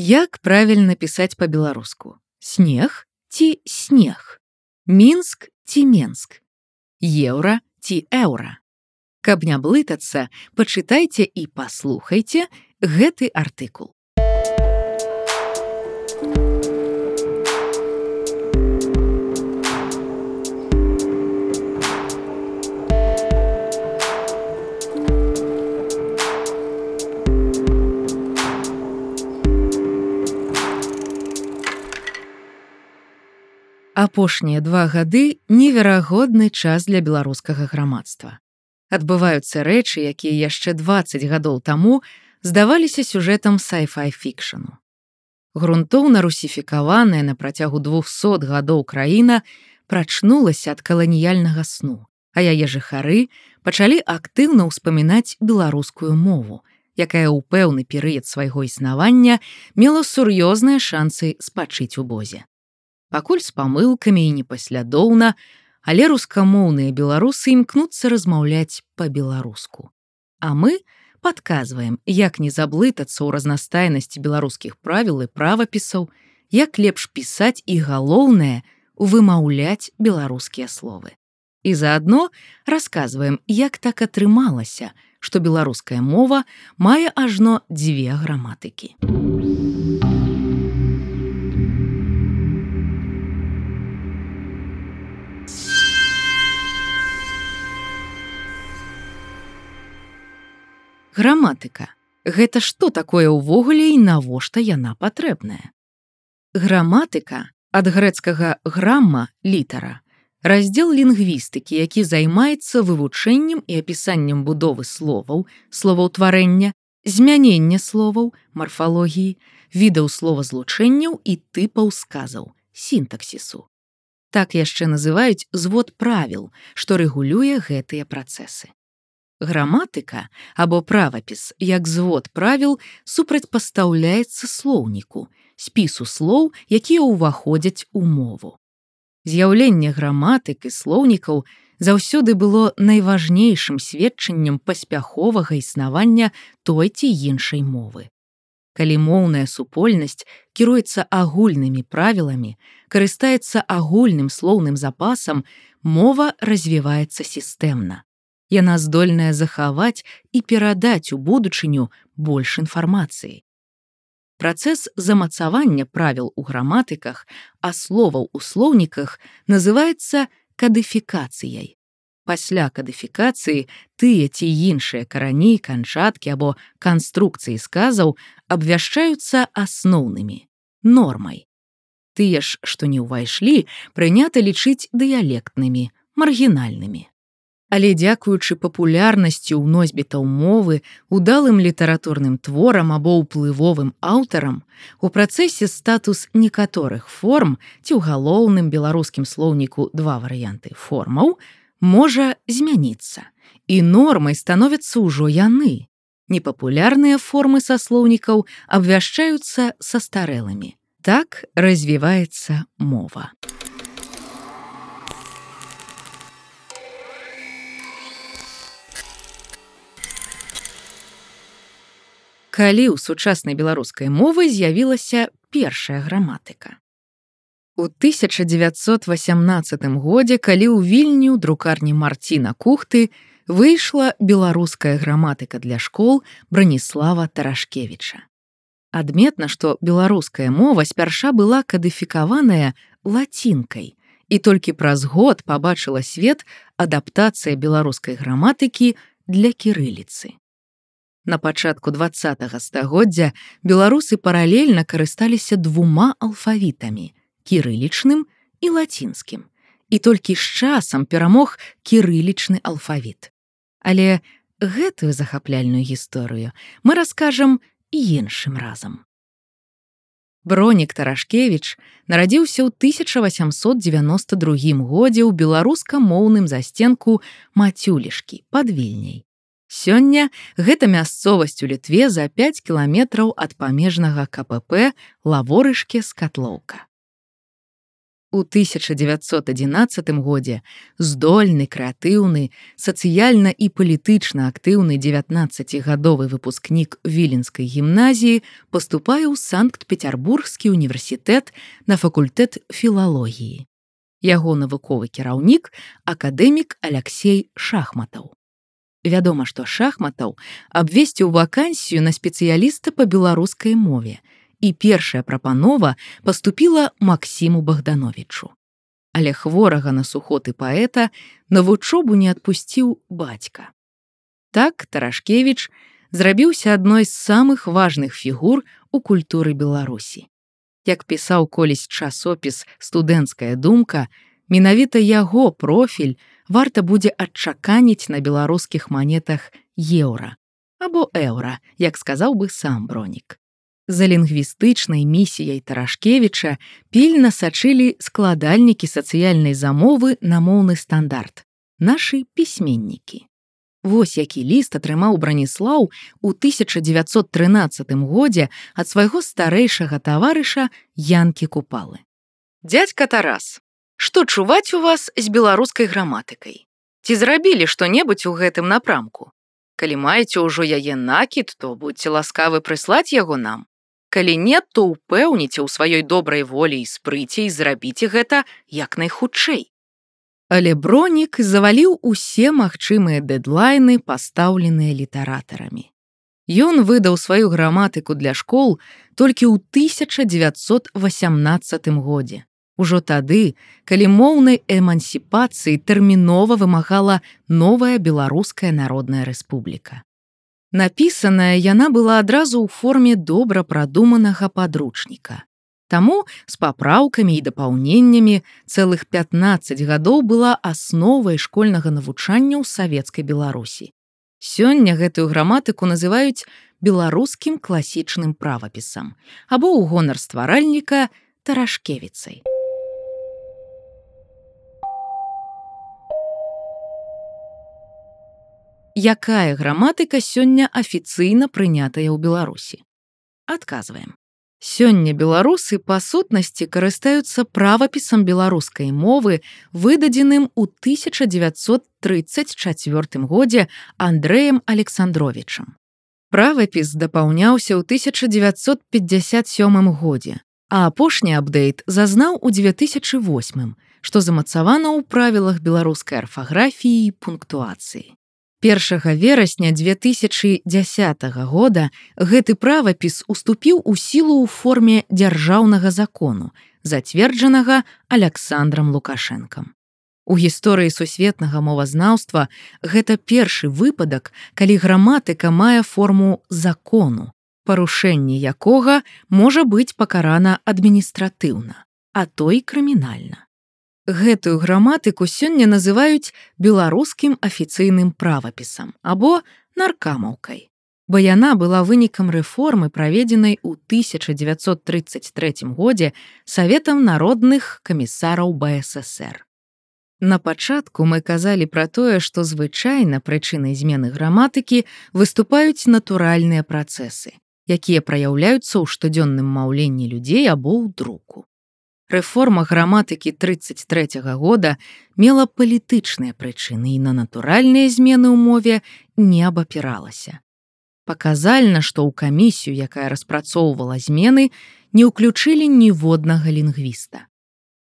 Як правільна пісаць па-беларуску? Снег ці снег? Мінск ці Менск? Еўра ці еўра? Каб не блытацца, пачытайце і паслухайце гэты артыкул. Апошнія два гады неверагодны час для беларускага грамадства. Адбываюцца рэчы, якія яшчэ 20 гадоў таму здаваліся сюжэтам сайфай фікшану. Грунтоўна русіфікаваная на працягу 200 гадоў краіна прачнулася ад каланіяльнага сну, а яе жыхары пачалі актыўна ўспамінаць беларускую мову, якая ў пэўны перыяд свайго існавання мела сур'ёзныя шансы спачыць у бозе пакуль з памылкамі і непаслядоўна, але рускамоўныя беларусы імкнуцца размаўляць па-беларуску. А мы падказваем, як не заблытацца ў разнастайнасці беларускіх правіл і правапісаў, як лепш пісаць і галоўнае вымаўляць беларускія словы. І заадно расказваем, як так атрымалася, што беларуская мова мае ажно дзве граматыкі. Граматыка. Гэта што такое ўвогуле і навошта яна патрэбная? Граматыка ад грэцкага грамма літара, раздзел лінгвістыкі, які займаецца вывучэннем і апісаннем будовы словаў, словаўтварэння, змянення словаў, марфалогіі, відаў словазлучэнняў і тыпаў сказаў, сінтаксісу. Так яшчэ называюць звод правіл, што рэгулюе гэтыя працэсы. Граматыка або правапіс, як звод правіл супрацьпастаўляецца слоўніку, спісу слоў, якія ўваходзяць у мову. З'яўленне граматык і слоўнікаў заўсёды было найважнейшым сведчаннем паспяховага існавання той ці іншай мовы. Калі моўная супольнасць кіруецца агульнымі правіламі, карыстаецца агульным слоўным запасам, мова развіваецца сістэмна яна здольная захаваць і перадаць у будучыню больш інфармацыі. Працэс замацавання правіл у граматыках, а словаў у слоўніках называецца кадыфікацыяй. Пасля кадыфікацыі тыя ці іншыя карані, канчаткі або канструкцыі сказаў абвяшчаюцца асноўнымі нормай. Тыя ж, што не ўвайшлі, прынята лічыць дыялектнымі, маргінальнымі. Але дзякуючы папулярнасці ў носьбітаў мовы, удалым літаратурным творам або ўплывовым аўтарам, у працэсе статус некаторых форм ці ў галоўным беларускім слоўніку два варыянты формаў можа змяніцца. І нормай становяцца ўжо яны. Непапулярныя формы са слоўнікаў абвяшчаюцца са старэлымі. Так развіваецца мова. Калі ў сучаснай беларускай мовы з'явілася першая граматыка. У 1918 годзе, калі ў вільню друкарні Марціна Кухты выйшла беларуская граматыка для школ Браніслава Тарашкевіча. Адметна, што беларуская мова спярша была кадыфікаваная лацінкай, і толькі праз год пабачыла свет адаптацыя беларускай граматыкі для кірыліцы. На пачатку два стагоддзя беларусы паралельна карысталіся двума алфавітамі кірылічным і лацінскім і толькі з часам перамог кірылічны алфавіт. Але гэтую захапляльную гісторыю мы раскажам іншым разам. Бронік Тарашкевіч нарадзіўся ў 1892 годзе ў беларуска-моўным засценку мацюлішкі пад вільняй. Сёння гэта мясцовасць у літве за 5 кіламетраў ад памежнага КПП лаворышкі з катлоўка. У 1911 годзе здольны крэатыўны, сацыяльна і палітычна актыўны 19гадовы выпускнік віленскай гімназіі паступае ў санкт-петербургскі універсітэт на факультэт філалогіі. Яго навуковы кіраўнік акадэмік Алексей шахматаў. Вядома, што шахматаў абвесціў вакансію на спецыяліста па беларускай мове, і першая прапанова паступіла Масіму Богдановичу. Але хворага на сухоты паэта на вучобу не адпусціў бацька. Так Тарашкевіч зрабіўся адной з самых важных фігур у культуры Беларусі. Як пісаў колісь часопіс студэнцкая думка, менавіта яго профіль варта будзе адчаканіць на беларускіх манетах еўра або еўра, як сказаў бы сам бронік. За лінгвістычнай місіяй Тарашкевіча пільна сачылі складальнікі сацыяльнай замовы на моўны стандарт. Нашы пісьменнікі. Вось які ліст атрымаў Браніслаў у 1913 годзе ад свайго старэйшага таварыша Янкі купалы. Дядька Тарас, што чуваць у вас з беларускай граматыкай? Ці зрабілі што-небудзь у гэтым напрамку? Калі маеце ўжо яе накід, то будьце ласкавы прыслаць яго нам. Калі не, то ўпэўніце ў сваёй добрай волі і спрыце і зрабіце гэта як найхутчэй. Але бронік заваліў усе магчымыя дэдлайны, пастаўленыя літаратарамі. Ён выдаў сваю граматыку для школ толькі ў 1918 годзе. Ужо тады, калі моўнай эмансіпацыі тэрмінова вымагала новая беларуская народная рэспубліка. Напісаная яна была адразу ў форме добра прадуманага падручніка. Таму з папраўкамі і дапаўненнямі цэлых 15 гадоў была асновай школьнага навучання ў савецкай Беларусі. Сёння гэтую граматыку называюць беларускім класічным правапісам або ў гонар стваральніка тарашкевіцай. Якая граматыка сёння афіцыйна прынятая ў беларусі? Адказваем. Сёння беларусы па сутнасці карыстаюцца правапісам беларускай мовы выдадзеным у 1934 годзе андреем александровичам правапіс дапаўняўся ў 1957 годзе а апошні апдейт зазнаў у 2008 што замацавана ў правілах беларускай арфаграфіі пунктуацыі Першага верасня 2010 года гэты правапіс уступіў у сілу ў форме дзяржаўнага закону, зацверджанага Александром Лукашэнкам. У гісторыі сусветнага мовазнаўства гэта першы выпадак, калі граматыка мае форму закону, парушэнне якога можа быць пакарана адміністратыўна, а то і крымінальна. Гэтую граматыку сёння называюць беларускім афіцыйным правапісам або наркамаўкай. Бо яна была вынікам рэформы, праведзенай у 1933 годзе саветам народных камісараў БССР. На пачатку мы казалі пра тое, што звычайна прычынай змены граматыкі выступаюць натуральныя працэсы, якія праяўляюцца ў штодзённым маўленні людзей або ў друку рэформа граматыкі 33 -го года мела палітычныя прычыны і на натуральныя змены ў мове не абапіралася. Паказальна, што ў камісію, якая распрацоўвала змены, не ўключылі ніводнага лінгвіста.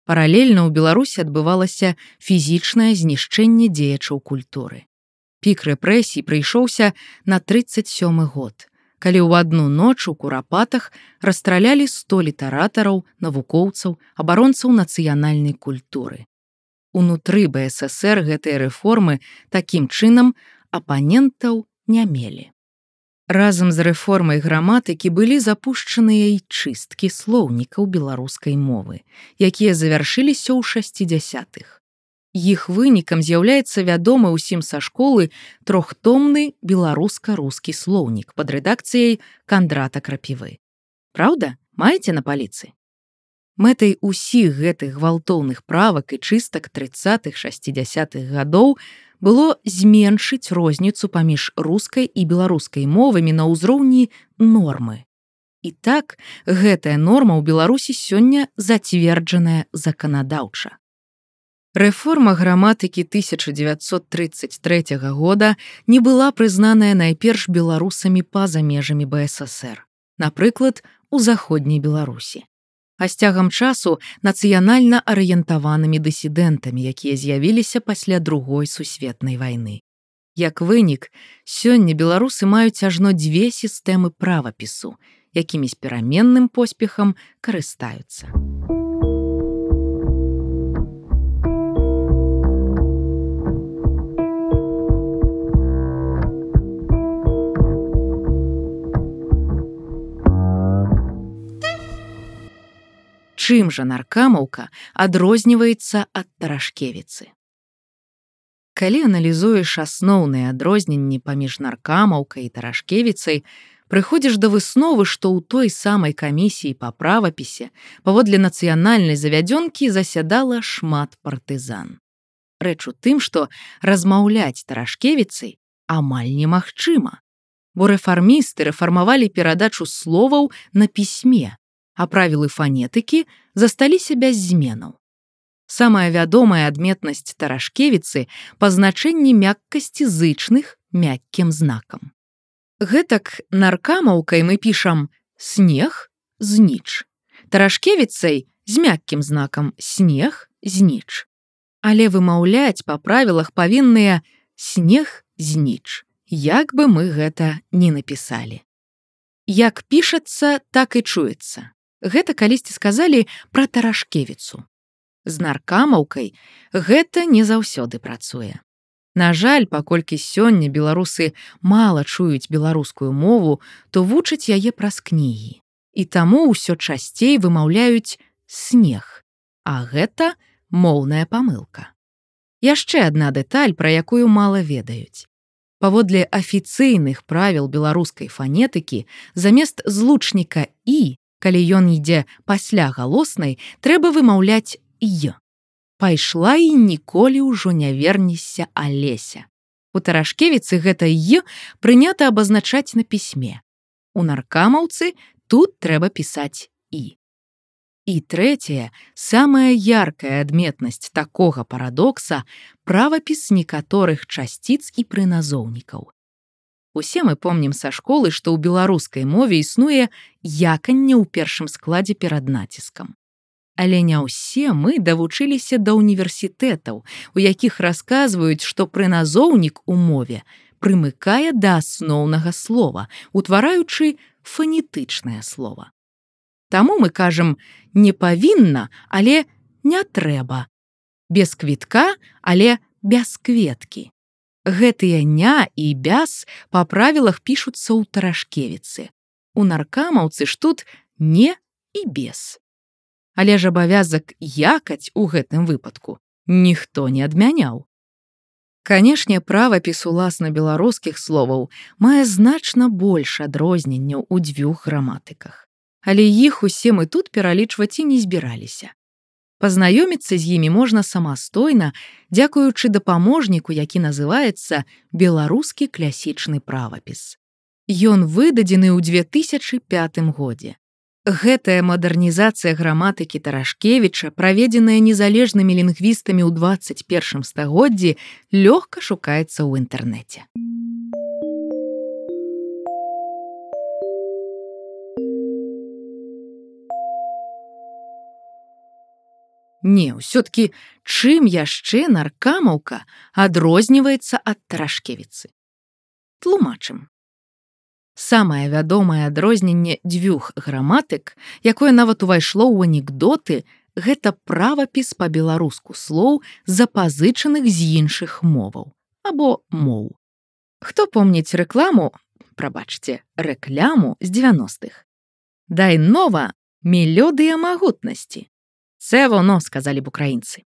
Паралельна ў Беларусі адбывалася фізічнае знішчэнне дзеячаў культуры. Пік рэпрэсій прыйшоўся на 37 год калі ў адну ноч у курапатах расстралялі 100 літаратараў, навукоўцаў, абаронцаў нацыянальнай культуры. Унутры БССР гэтыя рэформы такім чынам апанентаў не мелі. Разам з рэформай граматыкі былі запушчаныя і чысткі слоўнікаў беларускай мовы, якія завяршыліся ў 60-х іх вынікам з'яўляецца вядомы ўсім са школы трохтомны беларуска-рускі слоўнік пад рэдакцыяй кандрата крапівы. Праўда, маеце на паліцы. Мэтай усіх гэтых гвалтоўных правак і чыстак 30-х 60-х гадоў было зменшыць розніцу паміж рускай і беларускай мовамі на ўзроўні нормы. І так гэтая норма ў Беларусі сёння зацверджаная заканадаўча. Рэформа граматыкі 1933 года не была прызнаная найперш беларусамі па-за межамі БССР, напрыклад, у заходняй Беларусі. А з цягам часу нацыянальна арыентаванымі дысідэнтамі, якія з'явіліся пасля другой сусветнай вайны. Як вынік, сёння беларусы маюць ажно дзве сістэмы правапісу, якімі з пераменным поспехам карыстаюцца. Чым жа наркамаўка адрозніваецца ад тарашкевіцы. Калі аналізуеш асноўныя адрозненні паміж наркамаўкай і тарашкевіцай, прыходзіш да высновы, што ў той самай камісіі па правапісе паводле нацыянальнай завядзёнкі засядала шмат партызан. Рэч у тым, што размаўляць тарашкевіцай амаль немагчыма, бо рэфармісты рэфармавалі перадачу словаў на пісьме, а правілы фанетыкі засталіся без зменаў. Самая вядомая адметнасць таражкевіцы па значэнні мяккасці зычных мяккім знакам. Гэтак наркамаўкай мы пішам снег зніч. Таражкевіцай з мяккім знакам снег зніч. Але вымаўляць па правілах павінныя снег зніч, як бы мы гэта не напісалі. Як пішацца, так і чуецца. Гэта калісьці сказалі пра таражкевіцу. З наркамаўкай гэта не заўсёды працуе. На жаль, паколькі сёння беларусы мала чуюць беларускую мову, то вучаць яе праз кнігі. І таму ўсё часцей вымаўляюць снег, А гэта моўная памылка. Яшчэ адна дэталь, пра якую мала ведаюць. Паводле афіцыйных правіл беларускай фанетыкі замест злучніка і калі ён ідзе пасля галоснай, трэба вымаўляць й. Пайшла і ніколі ўжо не вернешся алеся. У таражкевіцы гэта й прынята абазначаць на пісьме. У наркамаўцы тут трэба пісаць і. І трэцяе, самая яркая адметнасць такога парадокса правапіс некаторых часціц і прыназоўнікаў. Усе мы помнім са школы, што ў беларускай мове існуе яканне ў першым складзе перад націскам. Але не ўсе мы давучыліся да універсітэтаў, у якіх расказваюць, што прыназоўнік у мове прымыкае да асноўнага слова, утвараючы фанетычнае слово. Таму мы кажам не павінна, але не трэба. Без квітка, але без кветкі. Гэтыя ня і бяс па правілах пішуцца ў таражкевіцы. У наркамаўцы ж тут не і без. Але ж абавязак якаць у гэтым выпадку ніхто не адмяняў. Канешне, правапіс уласна беларускіх словаў мае значна больш адрозненняў у дзвюх граматыках. Але іх усе мы тут пералічваць і не збіраліся. Пазнаёміцца з імі можна самастойна, дзякуючы дапаможніку, які называецца беларускі клясічны правапіс. Ён выдадзены ў 2005 годзе. Гэтая мадэрнізацыя граматыкі Таражкевіча, праведзеная незалежнымі лінгвістамі ў 21 стагоддзі, лёгка шукаецца ў інтэрнэце. Не, ўсё-ткі чым яшчэ наркамаўка адрозніваецца ад таражкевіцы. Тлумачым. Самае вядомае адрозненне дзвюх граматык, якое нават увайшло ў анекдоты, гэта правапіс па-беларуску слоў запазычаных з іншых моваў або моў. Хто помніць рэкламу, прабачце, рэкляму з 90-х. Дай нова мелёдыя магутнасці. Це воно сказалі б украінцы.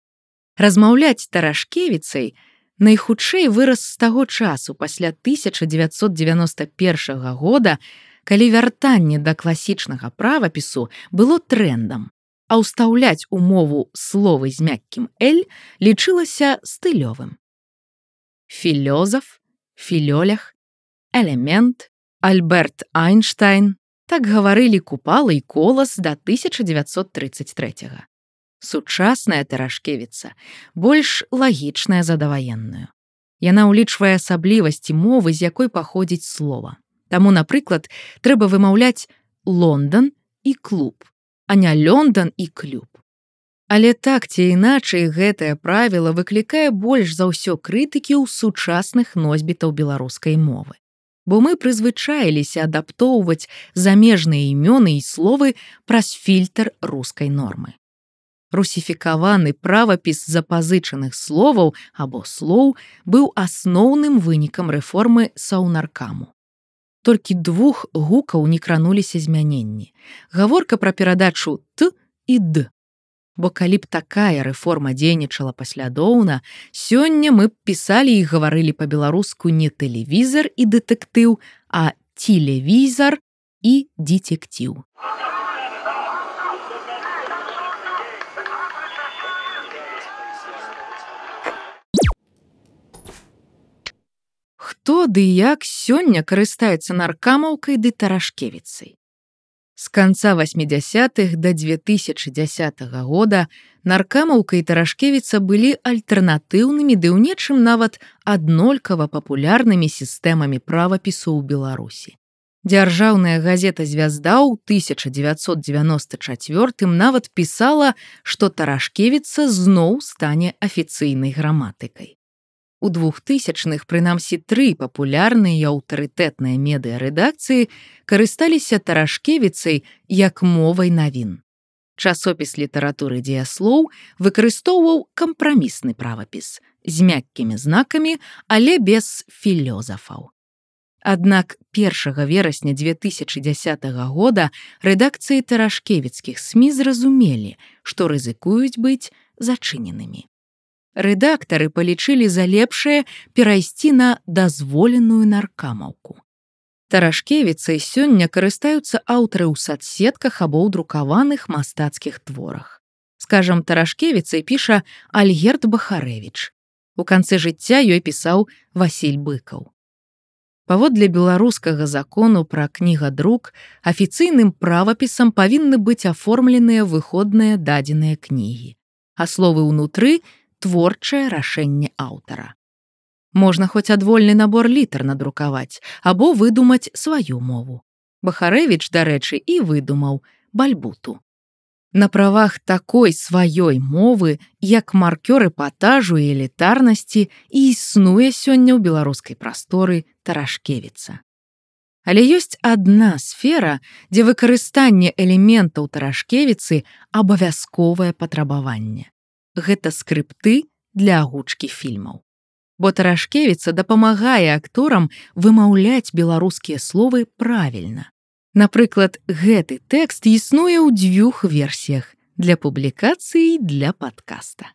Размаўляць таражкевіцай найхутчэй вырас з таго часу пасля 1991 года, калі вяртанне да класічнага правапісу было трендам, а ўстаўляць умову словы з мяккім эль лічылася стылёвым. Філёзаф, філёлях, элемент, Альберт Айнштайн, Так гаварылі купала і колас да 1933. -го. Сучасная тарашкевіца больш лагічная за даваенную. Яна ўлічвае асаблівасці мовы, з якой паходзіць слова. Таму, напрыклад, трэба вымаўляць Лондон і клуб, а не Лондон і клуб. Але так ці іначай гэтае правіла выклікае больш за ўсё крытыкі ў сучасных носьбітаў беларускай мовы. Бо мы прызвычаіліся адаптоўваць замежныя імёны і словы праз фільтр рускай нормы русіфікаваны правапіс запазычаных словаў або слоў быў асноўным вынікам рэформы саўнаркаму. Толькі двух гукаў не крануліся змяненні. Гаворка пра перадачу т і д. Бо калі б такая рэформа дзейнічала паслядоўна, сёння мы б пісалі і гаварылі па-беларуску не тэлевізар і дэтэктыў, а телевізар і дзіцектіў. Хто ды як сёння карыстаецца наркамаўкай ды таражкевіцай. З канца 80-х до 2010 года наркамаўка і таражкевіца былі альтэрнатыўнымі ды ў нечым нават аднолькава папулярнымі сістэмамі правапісу ў Беларусі. Дзяржаўная газета звязда ў 1994 нават пісала, што таражкевіца зноў стане афіцыйнай граматыкай. У двухтысячных прынамсі тры папулярныя аўтарытэтныя медыарэдакцыі карысталіся таражкевіцай як мовай навін. Часопіс літаратуры дзеяслоў выкарыстоўваў кампрамісны правапіс з мяккімі знакамі, але без філёзафаў. Аднак 1 верасня 2010 года рэдакцыі таражкевіцкіх сМ зразумелі, што рызыкуюць быць зачыненымі рэдактары палічылі за лепшае перайсці на дазволеную наркамаўку. Таражкевіцай сёння карыстаюцца аўтары ў садсетках або ў друкаваных мастацкіх творах. Скажам, таражкевіцай піша Альгерт Бахарэвіч. У канцы жыцця ёй пісаў Васіль быкаў. Паводле беларускага закону пра кнігадрук афіцыйным правапісам павінны быць аформленыя выходныя дадзеныя кнігі, а словы ўнутры творчае рашэнне аўтара. Можна хоць адвольны набор літар надрукаваць або выдумаць сваю мову. Бахарэвіч, дарэчы, і выдумаў бальбуту. На правах такой сваёй мовы, як маркёры патажу і элітарнасці і існуе сёння ў беларускай прасторы таражкевіца. Але ёсць адна сфера, дзе выкарыстанне элементаў таражкевіцы абавязковае патрабаванне гэта скрыпты для агучкі фільмаў. Бо таражкевіца дапамагае акторам вымаўляць беларускія словы правільна. Напрыклад, гэты тэкст існуе ў дзвюх версіях для публікацыі для падкаста.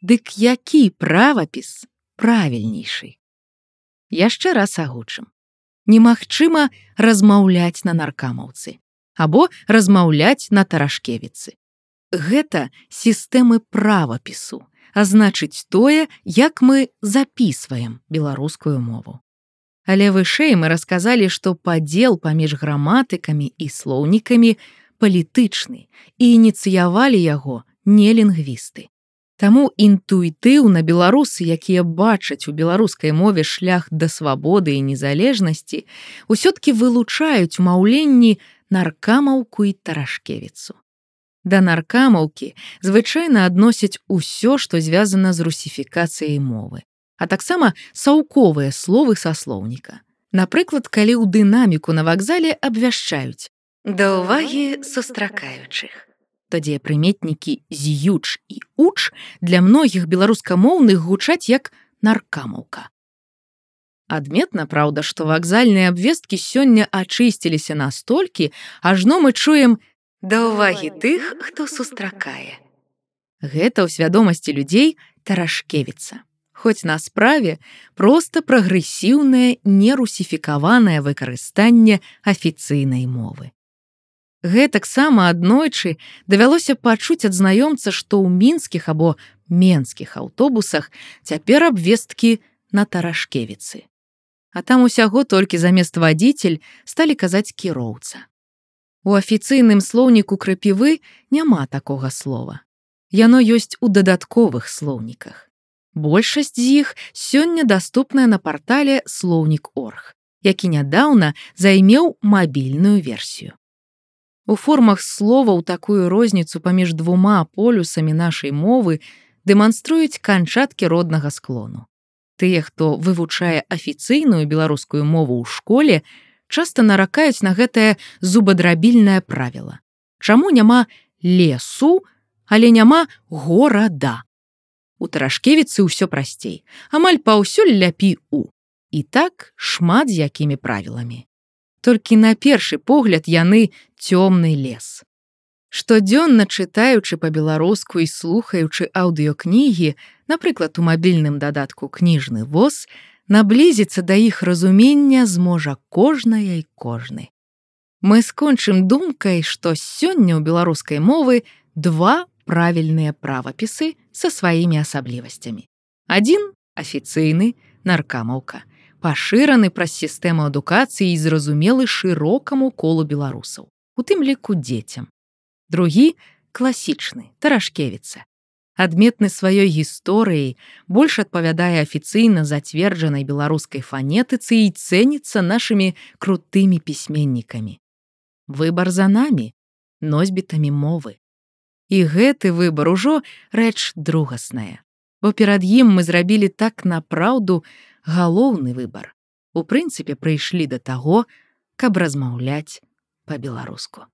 Дык які правапіс правільнейшы. Яшчэ раз агучым. Немагчыма размаўляць на наркамаўцы або размаўляць на таражкевіцы гэта сістэмы правапісу, а значыць тое, як мы записываем беларускую мову. Але вышэй мы расказалі, што падзел паміж граматыкамі і слоўнікамі палітычны і ініцыявалі яго не лінгвісты. Таму інтуітыўна беларусы, якія бачаць у беларускай мове шлях да свабоды і незалежнасці, усё-ткі вылучаюць маўленні наркамаўку і таражкевіцу. Да наркамаўкі звычайна адносяць усё, што звязана з русіфікацыяй мовы, а таксама саўковыя словы са слоўніка. Напрыклад, калі ў дынаміку на вакзале абвяшчаюць да ўвагі сустракаючых. Тоді прыметнікі з'юч і уч для многіх беларускамоўных гучаць як наркамаўка. Адметна, праўда, што вакзальныя абвесткі сёння ачысціліся настолькі, ажно мы чуем, да ўвагі тых, хто сустракае. Гэта ў свядомасці людзей таражкевіца. Хоць на справе проста прагрэсіўнае нерусіфікаванае выкарыстанне афіцыйнай мовы. Гэтаксама аднойчы давялося пачуць ад знаёмца, што ў мінскіх або менскіх аўтобусах цяпер абвесткі на таражкевіцы. А там усяго толькі замест вадзіцель сталі казаць кіроўца. У афіцыйным слоўніку крапівы няма такога слова. Яно ёсць у дадатковых слоўніках. Большасць з іх сёння даступная на партале слоўнік орг, які нядаўна займеў мабільную версію. У формах слова ў такую розніцу паміж двума полюсамі нашай мовы дэманструюць канчаткі роднага склону. Тыя, хто вывучае афіцыйную беларускую мову ў школе, часта наракаюць на гэтае зубадрабільнае правіла. Чаму няма лесу, але няма горада. У тарашкевіцы ўсё прасцей, амаль паўсюль ляпі у. І так шмат з якімі правіламі толькі на першы погляд яны цёмны лес. Штодзённа чытаючы па-беларуску і слухаючы аўдыёкнігі, напрыклад, у мабільным дадатку кніжны воз, наблізіцца да іх разумення зможа кожная і кожны. Мы скончым думкай, што сёння ў беларускай мовы два правільныя правапісы са сваімі асаблівасцямі. Адзін афіцыйны наркамаўка, пашыраны праз сістэму адукацыі і зразумелы шырокаму колу беларусаў, у тым ліку дзецям. Другі класічны таражкевіца. Адметны сваёй гісторыяй больш адпавядае афіцыйна зацверджанай беларускай фанетыцы і цэніцца нашымі крутымі пісьменнікамі. Выбар за намі, носьбітамі мовы. І гэты выбар ужо рэч другасная. Бо перад ім мы зрабілі так напраўду, галоўны выбар. У прынцыпе, прыйшлі да таго, каб размаўляць па-беларуску.